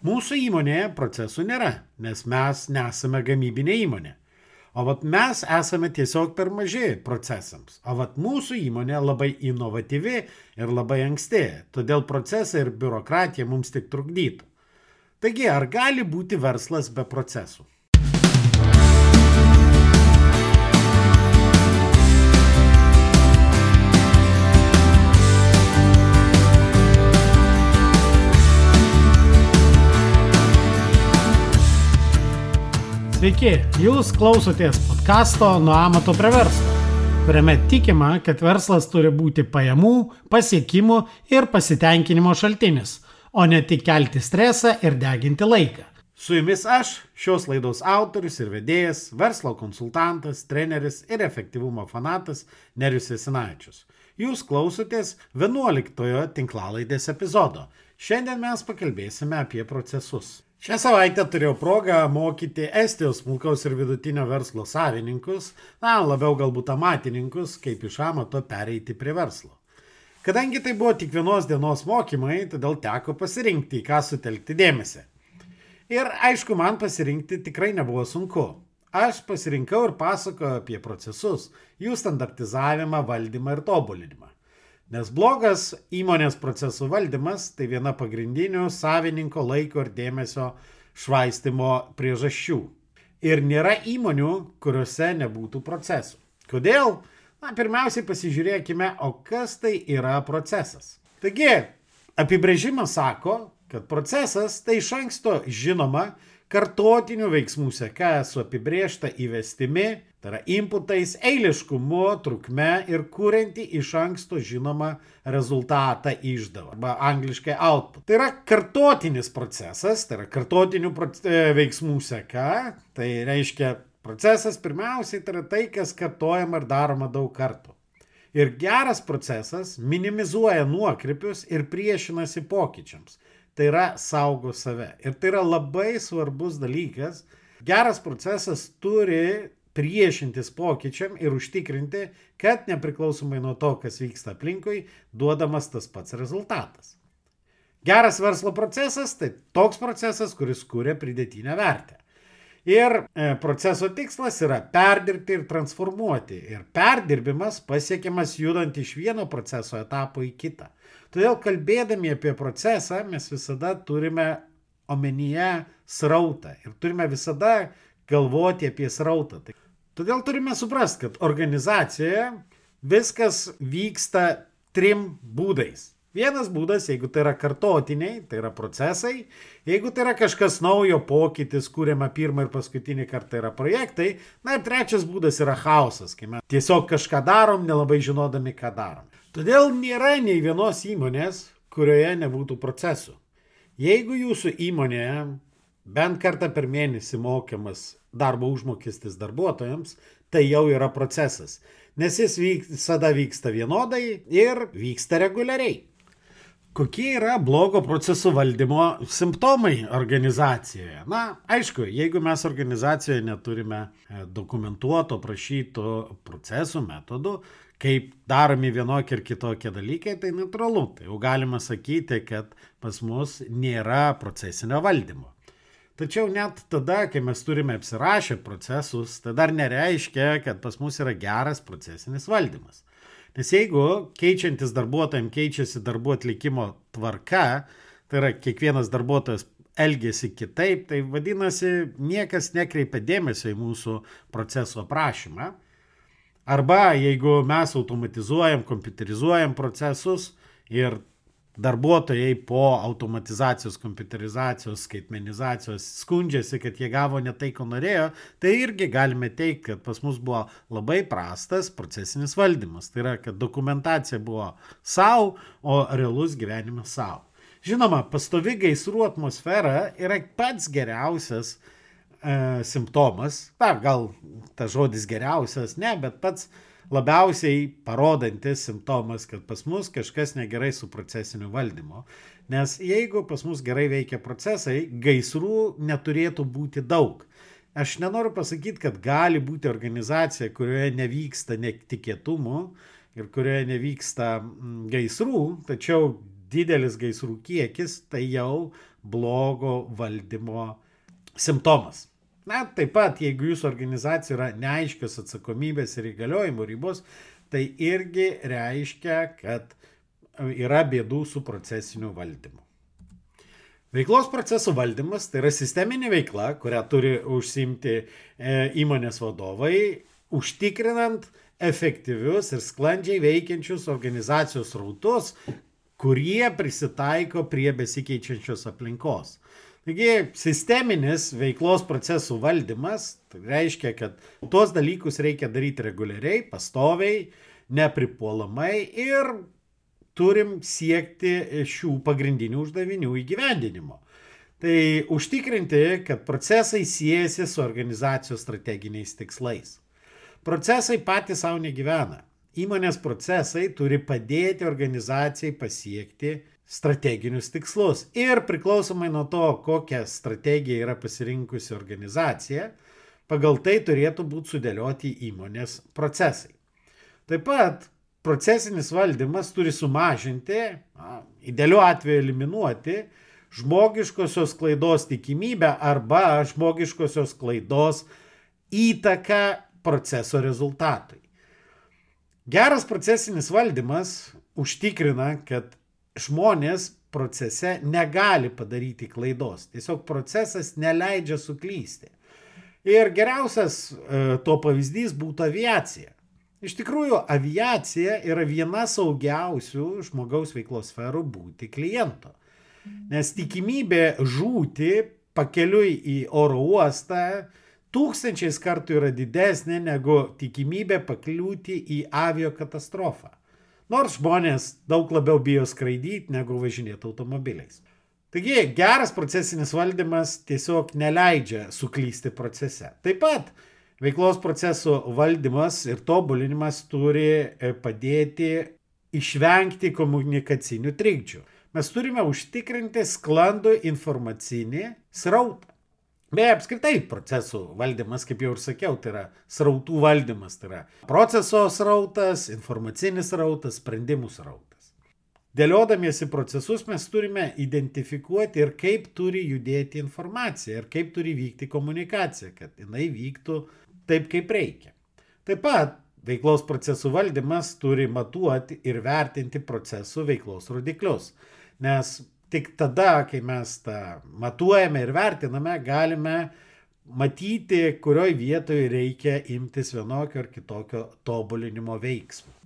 Mūsų įmonėje procesų nėra, nes mes nesame gamybinė įmonė. O vat mes esame tiesiog per maži procesams. O vat mūsų įmonė labai inovatyvi ir labai anksti, todėl procesai ir biurokratija mums tik trukdytų. Taigi, ar gali būti verslas be procesų? Sveiki, jūs klausotės podkasto Nuo amato prie verslo, kuriame tikima, kad verslas turi būti pajamų, pasiekimų ir pasitenkinimo šaltinis, o ne tik kelti stresą ir deginti laiką. Su jumis aš, šios laidos autorius ir vedėjas, verslo konsultantas, treneris ir efektyvumo fanatas Nerius Esinavičius. Jūs klausotės 11-ojo tinklalaidės epizodo. Šiandien mes pakalbėsime apie procesus. Šią savaitę turėjau progą mokyti Estijos smulkaus ir vidutinio verslo savininkus, na, labiau galbūt amatininkus, kaip iš amato pereiti prie verslo. Kadangi tai buvo tik vienos dienos mokymai, todėl teko pasirinkti, į ką sutelkti dėmesį. Ir aišku, man pasirinkti tikrai nebuvo sunku. Aš pasirinkau ir pasakojau apie procesus, jų standartizavimą, valdymą ir tobulinimą. Nes blogas įmonės procesų valdymas tai viena pagrindinių savininko laiko ir dėmesio švaistimo priežasčių. Ir nėra įmonių, kuriuose nebūtų procesų. Kodėl? Na, pirmiausiai pasižiūrėkime, o kas tai yra procesas. Taigi, apibrėžimas sako, kad procesas tai iš anksto žinoma kartotinių veiksmų seka su apibriešta įvestimi, tai yra inputais, eiliškumu, trukme ir kurianti iš anksto žinomą rezultatą išdavą, arba angliškai output. Tai yra kartotinis procesas, tai yra kartotinių e, veiksmų seka, tai reiškia procesas pirmiausiai tai yra tai, kas kartojama ir daroma daug kartų. Ir geras procesas minimizuoja nuokrypius ir priešinasi pokyčiams tai yra saugo save. Ir tai yra labai svarbus dalykas. Geras procesas turi priešintis pokyčiam ir užtikrinti, kad nepriklausomai nuo to, kas vyksta aplinkui, duodamas tas pats rezultatas. Geras verslo procesas tai toks procesas, kuris kūrė pridėtinę vertę. Ir e, proceso tikslas yra perdirbti ir transformuoti. Ir perdirbimas pasiekiamas judant iš vieno proceso etapo į kitą. Todėl kalbėdami apie procesą mes visada turime omenyje srautą ir turime visada galvoti apie srautą. Tai todėl turime suprasti, kad organizacijoje viskas vyksta trim būdais. Vienas būdas, jeigu tai yra kartotiniai, tai yra procesai, jeigu tai yra kažkas naujo, pokytis, kūriama pirmą ir paskutinį kartą yra projektai, na ir trečias būdas yra chaosas, kai mes tiesiog kažką darom, nelabai žinodami, ką darom. Todėl nėra nei vienos įmonės, kurioje nebūtų procesų. Jeigu jūsų įmonėje bent kartą per mėnesį mokiamas darbo užmokestis darbuotojams, tai jau yra procesas, nes jis visada vyksta vienodai ir vyksta reguliariai. Kokie yra blogo procesų valdymo simptomai organizacijoje? Na, aišku, jeigu mes organizacijoje neturime e, dokumentuoto, prašyto procesų, metodų, kaip daromi vienokie ir kitokie dalykai, tai natūralu. Tai jau galima sakyti, kad pas mus nėra procesinio valdymo. Tačiau net tada, kai mes turime apsirašę procesus, tai dar nereiškia, kad pas mus yra geras procesinis valdymas. Nes jeigu keičiantis darbuotojams keičiasi darbų atlikimo tvarka, tai yra kiekvienas darbuotojas elgesi kitaip, tai vadinasi, niekas nekreipia dėmesio į mūsų proceso aprašymą. Arba jeigu mes automatizuojam, kompiuterizuojam procesus ir darbuotojai po automatizacijos, kompiuterizacijos, skaitmenizacijos skundžiasi, kad jie gavo ne tai, ko norėjo, tai irgi galime teikti, kad pas mus buvo labai prastas procesinis valdymas. Tai yra, kad dokumentacija buvo savo, o realus gyvenimas savo. Žinoma, pastovi gaisrų atmosfera yra pats geriausias e, simptomas. Na, gal tas žodis geriausias, ne, bet pats labiausiai parodantis simptomas, kad pas mus kažkas negerai su procesiniu valdymu. Nes jeigu pas mus gerai veikia procesai, gaisrų neturėtų būti daug. Aš nenoriu pasakyti, kad gali būti organizacija, kurioje nevyksta netikėtumų ir kurioje nevyksta gaisrų, tačiau didelis gaisrų kiekis tai jau blogo valdymo simptomas. Na, taip pat, jeigu jūsų organizacija yra neaiškios atsakomybės ir įgaliojimų ribos, tai irgi reiškia, kad yra bėdų su procesiniu valdymu. Veiklos procesų valdymas tai yra sisteminė veikla, kurią turi užsimti e, įmonės vadovai, užtikrinant efektyvius ir sklandžiai veikiančius organizacijos rautus, kurie prisitaiko prie besikeičiančios aplinkos. Taigi sisteminis veiklos procesų valdymas tai reiškia, kad tuos dalykus reikia daryti reguliariai, pastoviai, nepripuolamai ir turim siekti šių pagrindinių uždavinių įgyvendinimo. Tai užtikrinti, kad procesai siejasi su organizacijos strateginiais tikslais. Procesai patys savo negyvena. Įmonės procesai turi padėti organizacijai pasiekti strateginius tikslus. Ir priklausomai nuo to, kokią strategiją yra pasirinkusi organizacija, pagal tai turėtų būti sudėlioti įmonės procesai. Taip pat procesinis valdymas turi sumažinti, na, idealiu atveju eliminuoti žmogiškosios klaidos tikimybę arba žmogiškosios klaidos įtaką proceso rezultatui. Geras procesinis valdymas užtikrina, kad žmonės procese negali padaryti klaidos. Tiesiog procesas neleidžia suklysti. Ir geriausias e, to pavyzdys būtų aviacija. Iš tikrųjų, aviacija yra viena saugiausių žmogaus veiklos sferų būti kliento. Nes tikimybė žūti pakeliui į oro uostą tūkstančiais kartų yra didesnė negu tikimybė pakliūti į avio katastrofą. Nors žmonės daug labiau bijo skraidyti negu važinėti automobiliais. Taigi geras procesinis valdymas tiesiog neleidžia suklysti procese. Taip pat Veiklos procesų valdymas ir tobulinimas turi e, padėti išvengti komunikacinių trikdžių. Mes turime užtikrinti sklandų informacinį srautą. Beje, apskritai procesų valdymas, kaip jau ir sakiau, tai yra srautų valdymas, tai yra proceso srautas, informacinis srautas, sprendimų srautas. Dėliodamiesi procesus mes turime identifikuoti ir kaip turi judėti informacija ir kaip turi vykti komunikacija, kad jinai vyktų taip, kaip reikia. Taip pat veiklos procesų valdymas turi matuoti ir vertinti procesų veiklos rodiklius. Nes tik tada, kai mes tą matuojame ir vertiname, galime matyti, kurioje vietoje reikia imtis vienokio ar kitokio tobulinimo veiksmų.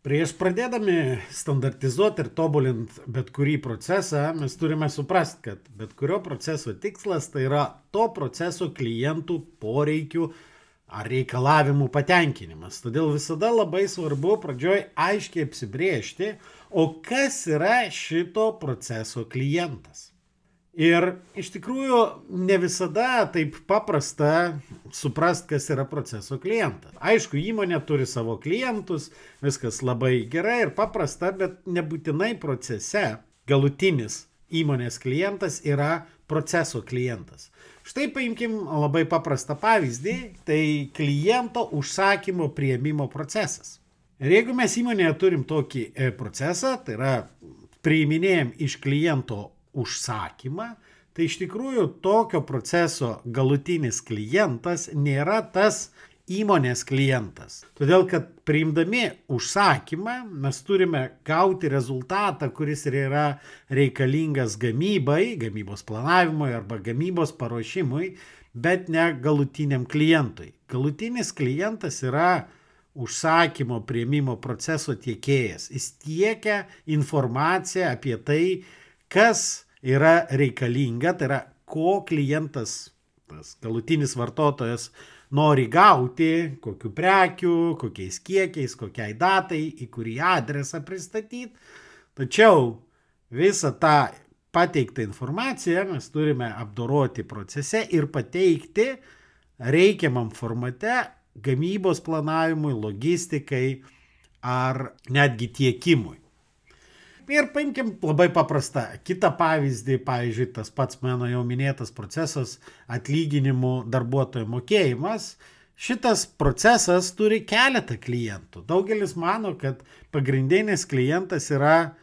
Prieš pradėdami standartizuoti ir tobulinti bet kurį procesą, mes turime suprasti, kad bet kurio proceso tikslas tai yra to proceso klientų poreikių ar reikalavimų patenkinimas. Todėl visada labai svarbu pradžioj aiškiai apsibriežti, o kas yra šito proceso klientas. Ir iš tikrųjų ne visada taip paprasta suprast, kas yra proceso klientas. Aišku, įmonė turi savo klientus, viskas labai gerai ir paprasta, bet nebūtinai procese galutinis įmonės klientas yra proceso klientas. Štai paimkim labai paprastą pavyzdį, tai kliento užsakymo prieimimo procesas. Ir jeigu mes įmonėje turim tokį e, procesą, tai yra priiminėjom iš kliento užsakymą, tai iš tikrųjų tokio proceso galutinis klientas nėra tas įmonės klientas. Todėl, kad priimdami užsakymą mes turime gauti rezultatą, kuris yra reikalingas gamybai, gamybos planavimui arba gamybos paruošimui, bet ne galutiniam klientui. Galutinis klientas yra užsakymo prieimimo proceso tiekėjas. Jis tiekia informaciją apie tai, kas yra reikalinga, tai yra ko klientas, tas galutinis vartotojas nori gauti, kokiu prekiu, kokiais kiekiais, kokiai datai, į kurį adresą pristatyti. Tačiau visą tą pateiktą informaciją mes turime apdoroti procese ir pateikti reikiamam formate gamybos planavimui, logistikai ar netgi tiekimui. Ir paimkim labai paprastą kitą pavyzdį, pavyzdžiui, tas pats mano jau minėtas procesas atlyginimų darbuotojų mokėjimas. Šitas procesas turi keletą klientų. Daugelis mano, kad pagrindinis klientas yra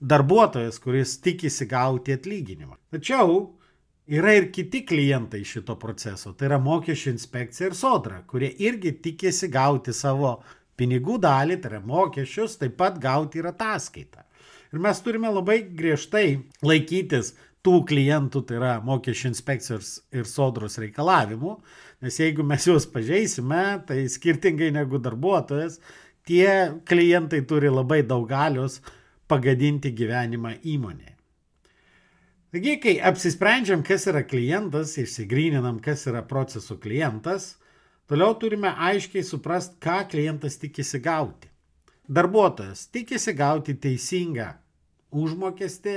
darbuotojas, kuris tikisi gauti atlyginimą. Tačiau yra ir kiti klientai šito proceso, tai yra mokesčių inspekcija ir sodra, kurie irgi tikisi gauti savo pinigų dalį, tai yra mokesčius, taip pat gauti ir ataskaitą. Ir mes turime labai griežtai laikytis tų klientų, tai yra mokesčių inspekcijos ir sodros reikalavimų, nes jeigu mes juos pažeisime, tai skirtingai negu darbuotojas, tie klientai turi labai daug galios pagadinti gyvenimą įmonėje. Taigi, kai apsisprendžiam, kas yra klientas, išsigryninam, kas yra proceso klientas, toliau turime aiškiai suprast, ką klientas tikisi gauti. Darbuotojas tikisi gauti teisingą užmokestį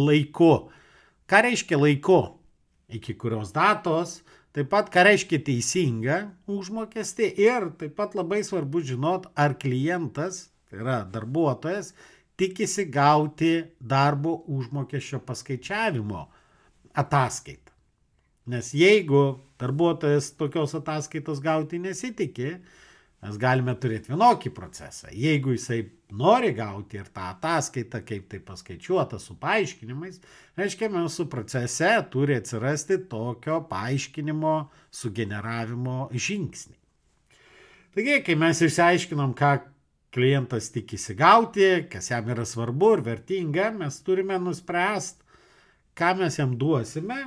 laiku. Ką reiškia laiku? Iki kurios datos, taip pat ką reiškia teisinga užmokestį ir taip pat labai svarbu žinot, ar klientas, tai yra darbuotojas, tikisi gauti darbo užmokesčio paskaičiavimo ataskaitą. Nes jeigu darbuotojas tokios ataskaitos gauti nesitikė, Mes galime turėti vienokį procesą. Jeigu jisai nori gauti ir tą ataskaitą, kaip tai paskaičiuota su paaiškinimais, reiškia, mūsų procese turi atsirasti tokio paaiškinimo sugeneravimo žingsniai. Taigi, kai mes išsiaiškinom, ką klientas tikisi gauti, kas jam yra svarbu ir vertinga, mes turime nuspręsti, ką mes jam duosime,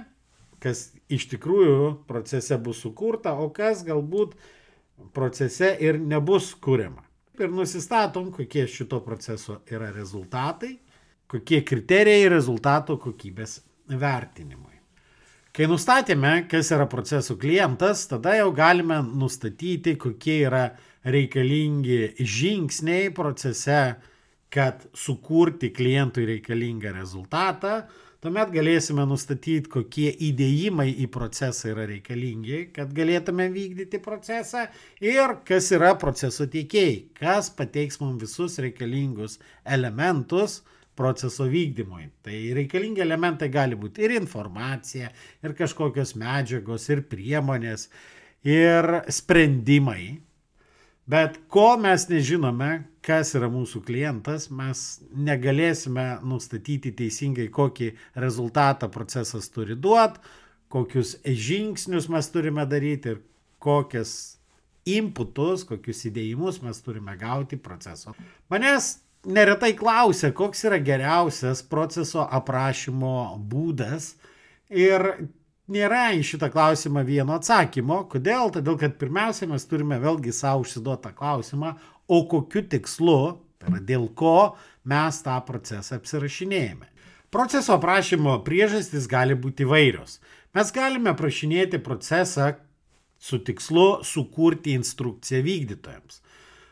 kas iš tikrųjų procese bus sukurta, o kas galbūt procese ir nebus kuriama. Ir nusistatom, kokie šito proceso yra rezultatai, kokie kriterijai rezultato kokybės vertinimui. Kai nustatėme, kas yra procesų klientas, tada jau galime nustatyti, kokie yra reikalingi žingsniai procese, kad sukurti klientui reikalingą rezultatą, Tuomet galėsime nustatyti, kokie įdėjimai į procesą yra reikalingi, kad galėtume vykdyti procesą ir kas yra proceso teikėjai, kas pateiks mums visus reikalingus elementus proceso vykdymui. Tai reikalingi elementai gali būti ir informacija, ir kažkokios medžiagos, ir priemonės, ir sprendimai. Bet ko mes nežinome, kas yra mūsų klientas, mes negalėsime nustatyti teisingai, kokį rezultatą procesas turi duoti, kokius žingsnius mes turime daryti ir kokias inputus, kokius įdėjimus mes turime gauti proceso. Manęs neretai klausia, koks yra geriausias proceso aprašymo būdas ir nėra į šitą klausimą vieno atsakymo. Kodėl? Todėl, kad pirmiausia, mes turime vėlgi savo užsiduotą klausimą, o kokiu tikslu, tai yra dėl ko mes tą procesą apsirašinėjame. Proceso aprašymo priežastys gali būti įvairios. Mes galime aprašinėti procesą su tikslu sukurti instrukciją vykdytojams.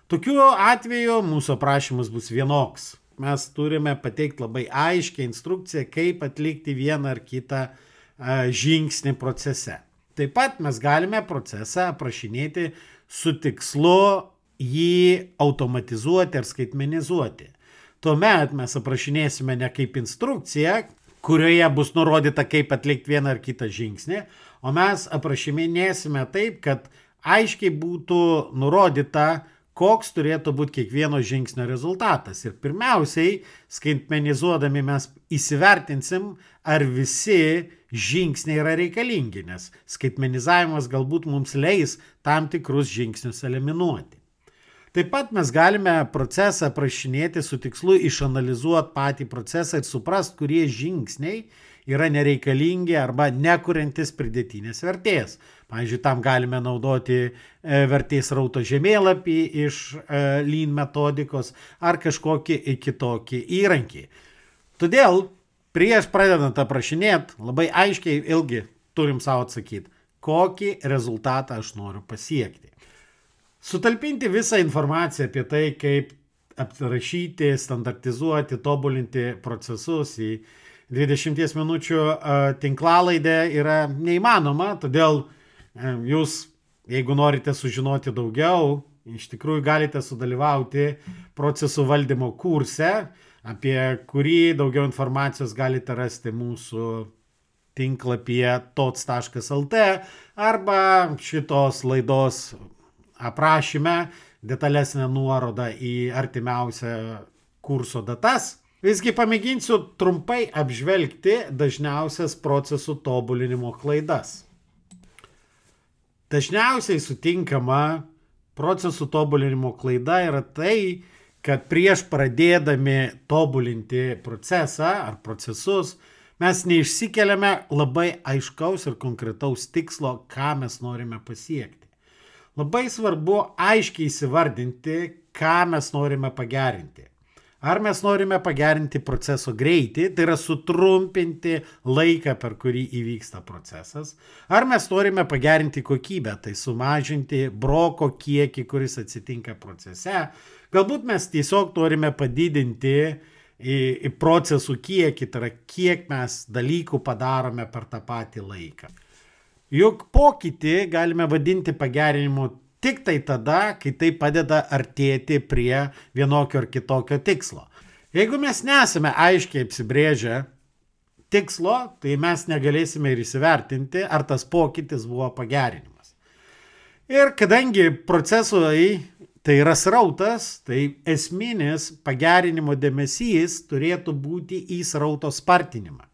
Tokiu atveju mūsų aprašymas bus vienoks. Mes turime pateikti labai aiškę instrukciją, kaip atlikti vieną ar kitą uh, žingsnį procese. Taip pat mes galime procesą aprašinėti su tikslu jį automatizuoti ar skaitmenizuoti. Tuomet mes aprašinėsime ne kaip instrukciją, kurioje bus nurodyta, kaip atlikti vieną ar kitą žingsnį, o mes aprašinėsime taip, kad aiškiai būtų nurodyta, koks turėtų būti kiekvieno žingsnio rezultatas. Ir pirmiausiai, skaitmenizuodami mes įsivertinsim, ar visi žingsniai yra reikalingi, nes skaitmenizavimas galbūt mums leis tam tikrus žingsnius eliminuoti. Taip pat mes galime procesą prašinėti su tikslu išanalizuoti patį procesą ir suprast, kurie žingsniai yra nereikalingi arba nekuriantis pridėtinės vertės. Pavyzdžiui, tam galime naudoti e, vertės rauto žemėlapį iš e, lean metodikos ar kažkokį kitokį įrankį. Todėl prieš pradedant aprašinėti, labai aiškiai ilgi turim savo atsakyti, kokį rezultatą aš noriu pasiekti. Sutalpinti visą informaciją apie tai, kaip aprašyti, standartizuoti, tobulinti procesus į 20 minučių tinklalaidę yra neįmanoma, todėl jūs, jeigu norite sužinoti daugiau, iš tikrųjų galite sudalyvauti procesų valdymo kurse, apie kurį daugiau informacijos galite rasti mūsų tinklapyje tots.lt arba šitos laidos aprašyme detalesnę nuorodą į artimiausią kurso datas. Visgi pamėginsiu trumpai apžvelgti dažniausias procesų tobulinimo klaidas. Dažniausiai sutinkama procesų tobulinimo klaida yra tai, kad prieš pradėdami tobulinti procesą ar procesus, mes neišsikeliame labai aiškaus ir konkretaus tikslo, ką mes norime pasiekti. Labai svarbu aiškiai įsivardinti, ką mes norime pagerinti. Ar mes norime pagerinti proceso greitį, tai yra sutrumpinti laiką, per kurį įvyksta procesas, ar mes norime pagerinti kokybę, tai sumažinti broko kiekį, kuris atsitinka procese, galbūt mes tiesiog norime padidinti į, į procesų kiekį, tai yra kiek mes dalykų padarome per tą patį laiką. Juk pokytį galime vadinti pagerinimu tik tai tada, kai tai padeda artėti prie vienokio ar kitokio tikslo. Jeigu mes nesame aiškiai apsibrėžę tikslo, tai mes negalėsime ir įsivertinti, ar tas pokytis buvo pagerinimas. Ir kadangi procesai tai yra srautas, tai esminis pagerinimo dėmesys turėtų būti į srauto spartinimą.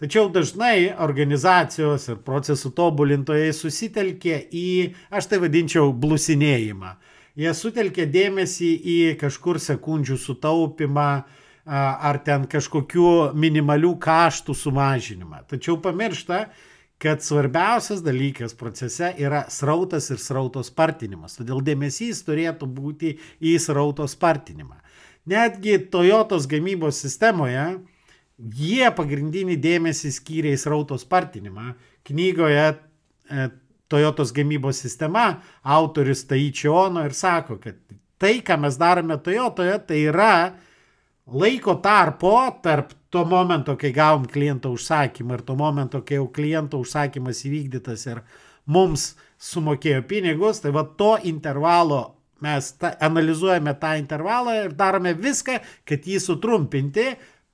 Tačiau dažnai organizacijos ir procesų tobulintojai susitelkė į, aš tai vadinčiau, blusinėjimą. Jie sutelkė dėmesį į kažkur sekundžių sutaupimą ar ten kažkokių minimalių kaštų sumažinimą. Tačiau pamiršta, kad svarbiausias dalykas procese yra srautas ir srauto spartinimas. Todėl dėmesys turėtų būti į srauto spartinimą. Netgi Toyotos gamybos sistemoje Jie pagrindinį dėmesį skyrė į srauto spartinimą. Knygoje e, Toyotos gamybos sistema autorius Taichi Ono ir sako, kad tai, ką mes darome Toyotoje, tai yra laiko tarpo tarp to momento, kai gavom kliento užsakymą ir to momento, kai jau kliento užsakymas įvykdytas ir mums sumokėjo pinigus, tai va to intervalo mes ta, analizuojame tą intervalą ir darome viską, kad jį sutrumpinti,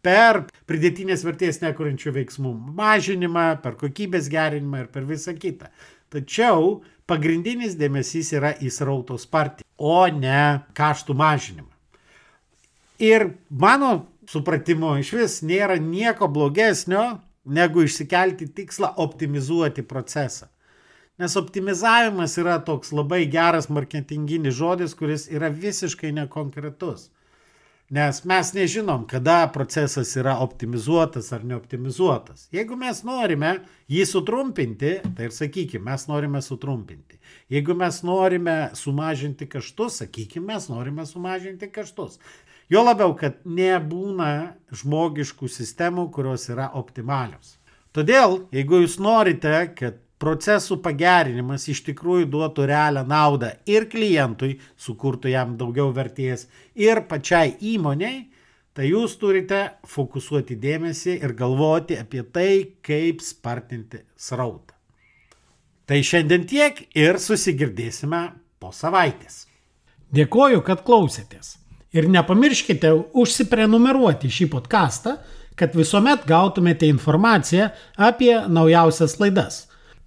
per pridėtinės vertės nekuriančių veiksmų mažinimą, per kokybės gerinimą ir per visą kitą. Tačiau pagrindinis dėmesys yra į srauto spartį, o ne kaštų mažinimą. Ir mano supratimo iš vis nėra nieko blogesnio, negu išsikelti tikslą optimizuoti procesą. Nes optimizavimas yra toks labai geras marketinginis žodis, kuris yra visiškai nekonkretus. Nes mes nežinom, kada procesas yra optimizuotas ar neoptimizuotas. Jeigu mes norime jį sutrumpinti, tai ir sakykime, mes norime sutrumpinti. Jeigu mes norime sumažinti kaštus, sakykime, mes norime sumažinti kaštus. Jo labiau, kad nebūna žmogiškų sistemų, kurios yra optimalios. Todėl, jeigu jūs norite, kad procesų pagerinimas iš tikrųjų duotų realią naudą ir klientui, sukurtų jam daugiau vertės, ir pačiai įmoniai, tai jūs turite fokusuoti dėmesį ir galvoti apie tai, kaip spartinti srautą. Tai šiandien tiek ir susigirdėsime po savaitės. Dėkoju, kad klausėtės. Ir nepamirškite užsiprenumeruoti šį podcastą, kad visuomet gautumėte informaciją apie naujausias laidas